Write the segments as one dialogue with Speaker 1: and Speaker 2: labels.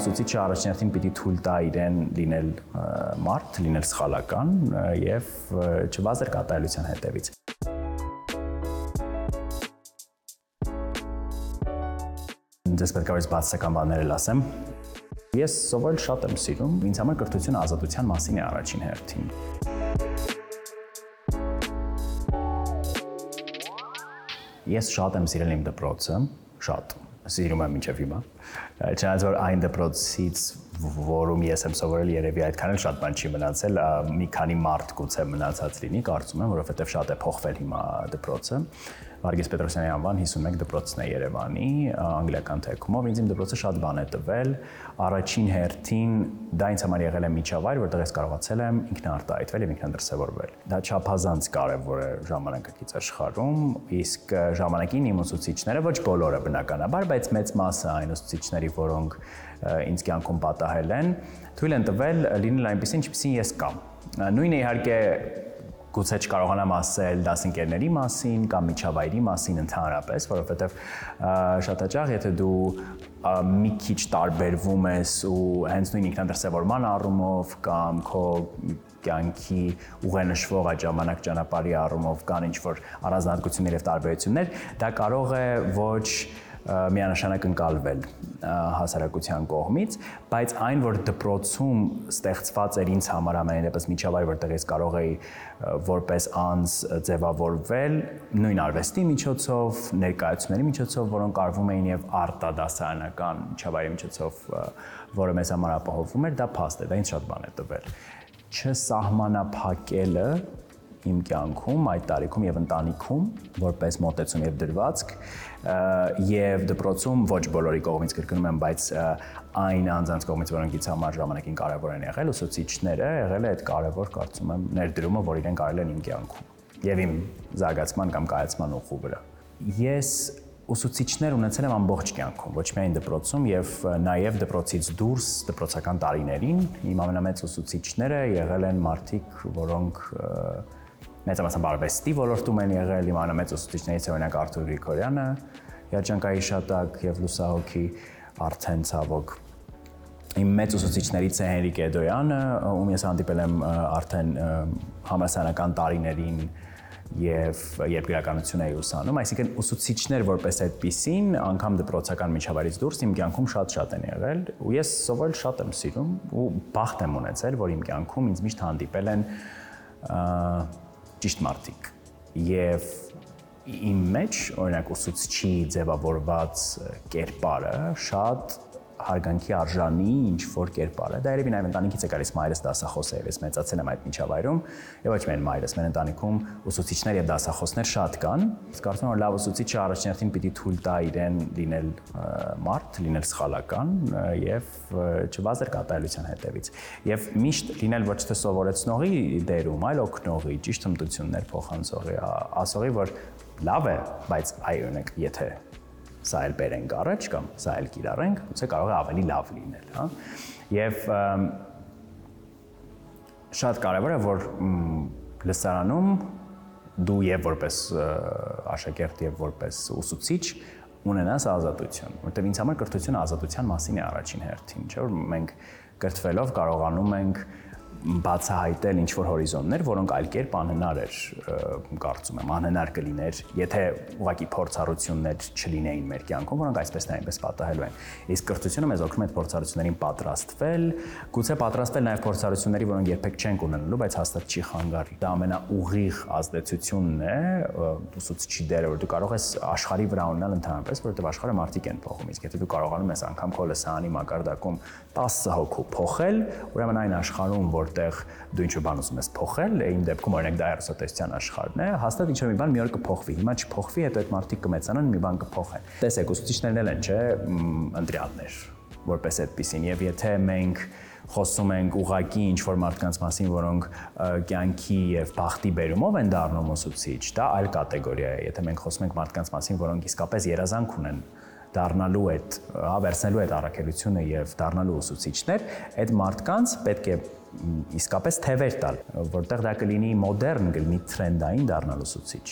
Speaker 1: Ուսուցիչը առաջնորդին պիտի թույլ տա իրեն լինել մարդ, լինել սխալական եւ չվազեր կատարելության հետևից։ Դες պետք է բացական բաներ ասեմ։ Ես սովորել շատ եմ սիրում։ Ինձ համար կրթությունը ազատության մասին է առաջին հերթին։ Ես շատ եմ սիրել իմ դպրոցը, շատ սիրում եմ մինչև հիմա։ Չնայած որ այն դպրոցից, որում ես եմ սովորել, երևի այդքան էլ շատ բան չի մնացել, մի քանի մարդ գուցե մնացած լինի, կարծում եմ, որովհետև շատ է փոխվել հիմա դպրոցը։ Վարգես Պետրոսյանի անվան 51 դպրոցն է Երևանի, անգլիական թեկումով։ Ինձ իմ դպրոցը շատ բան է տվել։ Առաջին հերթին դա ինձ համար եղել է միջավայր, որտեղ ես կարողացել եմ ինքնարտահայտվել եւ ինքնադրսևորվել։ Դա չափազանց կարեւոր է ժամանակակից աշխարհում, իսկ ժամանակին իմ ուսուցիչները ոչ բոլորը բնականաբար, բայց մեծ մասը այն ուսուցիչների, որոնք ինձ կյանքում պատահել են, թույլ են տվել լինել այնպեսին, ինչպեսին ես կամ։ Նույնը իհարկե գուցե չկարողանամ ասել դասընկերների մասին կամ միջավայրի մասին ընդհանրապես, որովհետև շատ հաճախ եթե դու մի քիչ տարբերվում ես ու հենց նույն ինքնադրսևորման առումով կամ քո կյանքի ուղենշվող այդ ժամանակ ճանապարհի առումով կան ինչ որ առանձնահատկություններ եւ տարբերություններ, դա կարող է ոչ միանշանակ ընկալվել հասարակության կողմից, բայց այն, որ դպրոցում ստեղծված էր ինձ համար ամենայնպես միջավայր, որտեղ ես կարող էի որպես անձ ձևավորվել նույն արվեստի միջոցով, ներկայացումների միջոցով, որոնք արվում էին եւ արտադասարանական միջավայրի միջոցով, որը մեզ համար ապահովում էր, դա փաստ է, դա ինձ շատ բան է տվել չսահմանափակելը իմ կյանքում, այդ տարիքում եւ ընտանիքում որպես մոտեցում եւ դրվածք եւ դպրոցում ոչ բոլորի կողմից կրկնում եմ, բայց այն անձանց կողմից, որոնք ինձ համար ժամանակին կարևոր են եղել, ուսուցիչները եղել է այդ կարևոր կարծում եմ ներդրումը, որ իրենք արել են իմ կյանքում եւ իմ զարգացման կամ կայացման ուղու վրա։ Ես ուսուցիչներ ունեցել եմ ամբողջ կյանքում, ոչ միայն դպրոցում եւ նաեւ դպրոցից դուրս դպրոցական տարիներին իմ ամենամեծ ուսուցիչները եղել են մարդիկ, որոնք և, մեծամասամբ արվեստի ոլորտում են եղել, իմ անամեծ ուսուցիչներից օրինակ Արթուր Գրիգորյանը, երջանկայի շատակ եւ լուսահոգի արդեն ցավոք իմ մեծ ուսուցիչներից է Հենրիկ Էդոյանը, ում ես հանդիպել եմ արդեն համասանական տարիներին եւ երբ գրականություն էի ուսանում, այսինքն ուսուցիչներ որպես այդպիսին, անգամ դպրոցական միջավայրից դուրս իմ կյանքում շատ-շատ են եղել ու ես սովորել շատ եմ սիրում ու բախտ եմ ունեցել, որ իմ կյանքում ինձ միշտ հանդիպել են ճիշտ մարդիկ։ Եվ իմ մեջ, օրինակ ուսուցչի ձևավորված կերպարը շատ հարգանքի արժանի ինչ որ կերպար է։ Դա երևի նաև ընտանիքից է գալիս մայրս դասախոս է, ես մեծացել եմ այդ միջավայրում, եւ ոչ միայն մայրս, մեր ընտանիքում ուսուցիչներ եւ դասախոսներ շատ կան։ Ես կարծում եմ, որ լավ ուսուցիչը առաջնորդին պիտի թույլ տա իրեն լինել մարդ, լինել սխալական եւ չվազեր կատարելության հետևից։ Եվ միշտ լինել ոչ թե սովորեցնողի դերում, այլ օգնողի, ճիշտ հմտություններ փոխանցողի, ասողի, որ լավ է, բայց այ օրինակ, եթե սա էլ բերենք առաջ կամ սա էլ կիրառենք, ուցե կարող է ավելի լավ լինել, հա։ Եվ շատ կարևոր է, որ լսարանում դու եւ որպես աշակերտ եւ որպես ուսուցիչ ունենաս ազատություն, որտեղ ինձ համար կրթությունը ազատության մասին է առաջին հերթին, չէ՞ որ մենք կրթվելով կարողանում ենք բացահայտել ինչ որ հորիզոններ, որոնք այլ կերպ անհնար էր կարծում եմ, անհնար կլիներ, եթե ուղակի փորձառություններ չլինեին մեր կյանքում, որոնք այսպես թե այնպես պատահելու են։ Իսկ կրթությունը մեզ օգնում է փորձառություններին պատրաստվել, գուցե պատրաստվել նաև փորձառությունների, որոնք երբեք չենք ունենալու, բայց հաստատ չի խանգարի։ Դա ամենաուղիղ ազդեցությունն է ուսուցչի դերը, որ դու կարող ես աշխարհի վրա ունենալ ընդհանրապես, որովհետև աշխարհը մարդիկ են փոխում, իսկ եթե դու կարողանում ես անգամ քո լսանի մակարդակում 10 հոգու փոխել, ուրեմն այն աշխարհում, որ որտեղ դու ինչ-որ բան ուզում ես փոխել, իմ դեպքում օրինակ դա երուսատեսության աշխարհն է, հաստատ ինչ-որ մի բան մի օր կփոխվի։ Հիմա չփոխվի, հետո այդ մարդիկ կմեծանան, մի բան կփոխեն։ Տեսեք, ուսուցիչներն էլ են, չէ, ընտրյալներ, որպես այդպեսին, եւ եթե մենք խոսում ենք ուղակի ինչ որ մարդկանց մասին, որոնք կյանքի եւ բախտի բերումով են դառնում ուսուցիչ, դա այլ կատեգորիա է։ Եթե մենք խոսում ենք մարդկանց մասին, որոնք իսկապես երազանք ունեն դառնալու այդ, հա, վերցնելու այդ առաքելությունը եւ դառնալու ուսուցիչներ, այդ մարդկանց պետք է իսկապես թևեր տալ, որտեղ դա կլինի մոդեռն, կլինի տրենդային դառնալ ուսուցիչ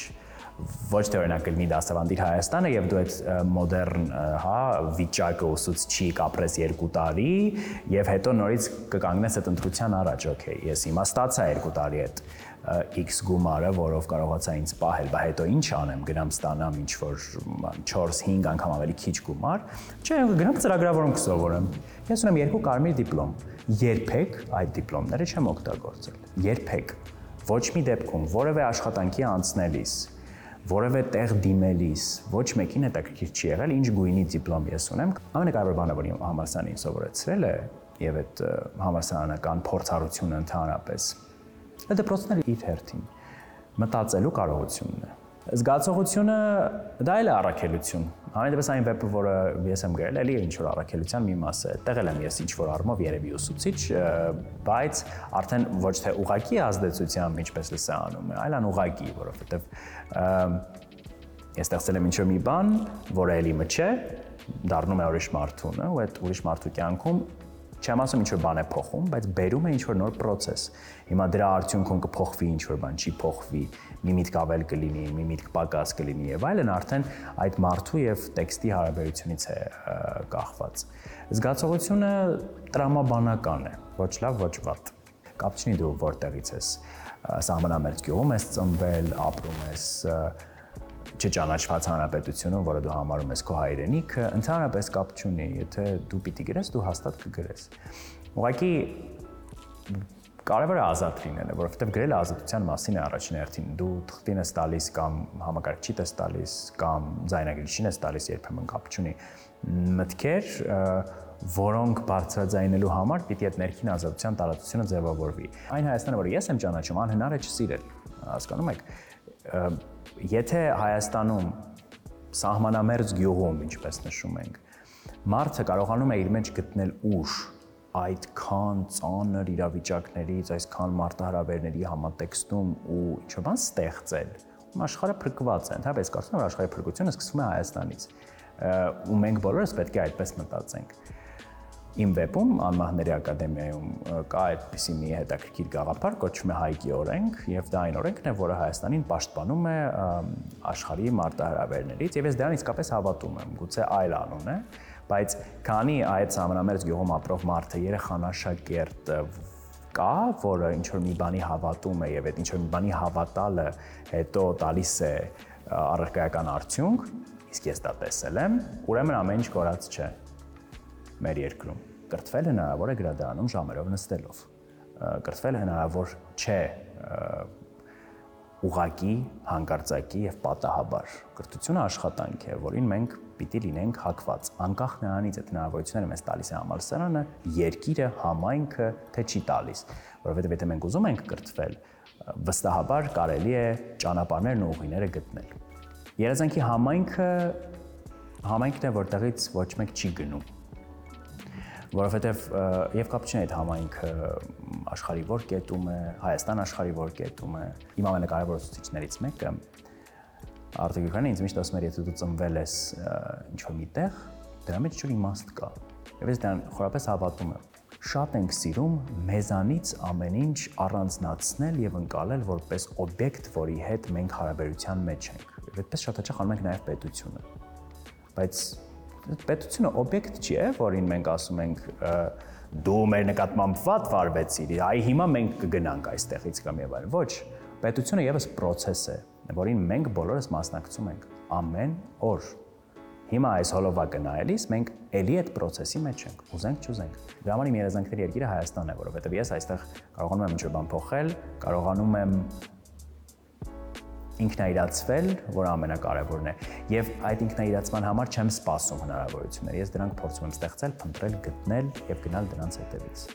Speaker 1: ոչ թե օրինակ կլինի դասավանդիր Հայաստանը եւ դու այդ մոդեռն, հա, վիճակը ուսուցչի կապրես 2 տարի եւ հետո նորից կկանգնես այդ ընտրության առաջ, օքեյ, ես հիմա ստացա 2 տարի այդ X գումարը, որով կարողացա ինձ պահել, բայց հետո ինչ անեմ, գնամ ստանամ ինչ որ 4-5 անգամ ավելի քիչ գումար, չէ, գնամ ծրագրավորում կսովորեմ։ Ես ունեմ երկու կարմիր դիպլոմ։ Երբեք այդ դիպլոմները չեմ օգտագործել։ Երբեք ոչ մի դեպքում որևէ աշխատանքի անցնելիս որևէ տեղ դիմելիս ոչ մեկին հետաքրքիր չի եղել ինչ գույնի դիպլոմ ես ունեմ ամենակարևոր բանը որ համալսարանին սովորեցրել է եւ այդ համալսարանական փորձառությունը ընդհանրապես դպրոցները իր հերթին մտածելու կարողությունն է զգացողությունը դա էլ է առաքելություն։ Համենայնպես այն վեպը, որը ես եմ գրել, էլի ինչ որ առաքելության մի մաս է։ Տեղել եմ ես ինչ որ առումով երևի ուսուցիչ, բայց արդեն ոչ թե ուղակի ազդեցությամբ, ինչպես լսա անում է, այլ անուղակի, որովհետև ես ստեղծել եմ ինչ որ մի բան, որը էլի մը չէ, դառնում է ուրիշ մարդունը, ու այդ ուրիշ մարդու կյանքում չեմ ասում ինչ որ բան է փոխում, բայց բերում է ինչ որ նոր process։ Հիմա դրա արդյունքում կփոխվի ինչ որ բան, չի փոխվի, մի միտք ավել կլինի, մի միտք պակաս կլինի եւ այլն արդեն այդ մարդու եւ տեքստի հարաբերությունից է կախված։ Զգացողությունը տրամաբանական է, ոչ լավ, ոչ վատ։ Կապ չունի դու որտեղից ես սահմանամերձ գյուղում ես ծնվել, ապրում ես, չճանաչված հանրապետությունում, որը դու համարում ես քո հայրենիքը, ընդհանրապես կապ չունի, եթե դու պիտի գրես, դու հաստատ կգրես։ Ուղղակի կարևորը ազատ լինելը, որովհետև գրելը ազատության մասին է առաջին հերթին։ Դու թղթին ես տալիս կամ համակարգչի ես տալիս կամ ձայնագրիչին ես տալիս, երբեմն կապ չունի։ Մտքեր, որոնք բարձրաձայնելու համար պիտի այդ ներքին ազատության տարածությունը ձևավորվի։ Այն Հայաստանը, որը ես եմ ճանաչում, անհնար է չսիրել։ Հասկանում եք, եթե Հայաստանում սահմանամերձ գյուղում, ինչպես նշում ենք, մարդը կարողանում է իր մեջ գտնել ուժ այդքան ծանր իրավիճակներից, այսքան մարտահրավերների համատեքստում ու ինչ-որ բան ստեղծել։ Աշխարհը փրկված է, ընդհանրապես կարծում եմ, աշխարհի փրկությունը սկսվում է Հայաստանից։ Ու մենք բոլորս պետք է այդպես մտածենք իմ վեպում Անմահների ակադեմիայում կա այդպիսի մի հետաքրքիր գաղափար, կոչվում է Հայկի օրենք, եւ դա այն օրենքն է, որը Հայաստանին պաշտպանում է աշխարհի մարտահրավերներից, եւ ես դրան իսկապես հավատում եմ։ Գուցե այլ անուն է, բայց քանի այդ համանամերձ գյուղում ապրող մարդը երեխանաշակերտ կա, որը ինչ որ մի բանի հավատում է եւ այդ ինչ որ մի բանի հավատալը հետո տալիս է առարկայական արդյունք, իսկ ես դա տեսել եմ, ուրեմն ամեն ինչ կորած չէ մեր երկրում։ Կրթվել հնարավոր է գրադարանում ժամերով նստելով։ Կրթվել հնարավոր չէ ուղակի, հանկարծակի եւ պատահաբար։ Կրթությունը աշխատանք է, որին մենք պիտի լինենք հակված։ Անկախ նրանից այդ հնարավորությունները մեզ տալիս է համալսարանը, երկիրը, համայնքը, թե չի տալիս, որովհետեւ եթե մենք ուզում ենք կրթվել, վստահաբար կարելի է ճանապարհներն ու ուղիները գտնել։ Երազանքի համայնքը համայնքն է, որտեղից ոչ մեկ չի գնում որովհետև եւ կապ չունի այդ համայնքը աշխարհի որ կետում է, Հայաստան աշխարհի որ կետում է։ Իմ ամենակարևոր ուսուցիչներից մեկը Արտակ Յուքրանը ինձ միշտ ասում էր, եթե դու ծնվել ես ինչ որ միտեղ, դրա մեջ ինչ-որ իմաստ կա։ Եվ ես դրան խորապես հավատում եմ. Շատ ենք սիրում մեզանից ամեն ինչ առանձնացնել եւ ընկալել որպես օբյեկտ, որի հետ մենք հարաբերության մեջ ենք։ Եվ այդպես շատ հաճախ անում ենք նաեւ պետությունը։ Բայց պետությունը օբյեկտ չի, է, որին մենք ասում ենք դու մեր նկատմամբ վատ վարվեցիր, այ հիմա մենք կգնանք այստեղից կամ եւ այլն։ Ոչ, պետությունը եւս process է, որին մենք բոլորս մասնակցում ենք ամեն օր։ Հիմա այս հոլովակը նայելիս մենք ելի այդ process-ի մեջ ենք, ուզենք չուզենք։ Դրա համար իմ երազանքների երկիրը Հայաստանն է, որովհետև ես այստեղ կարողանում եմ ինչ-որ բան փոխել, կարողանում եմ ինքնայրացվել, որը ամենակարևորն է։ Եվ այդ ինքնայրացման համար չեմ սպասում հնարավորություններ։ Ես դրանք փորձում եմ ստեղծել, փնտրել, գտնել եւ գնալ դրանց հետևից։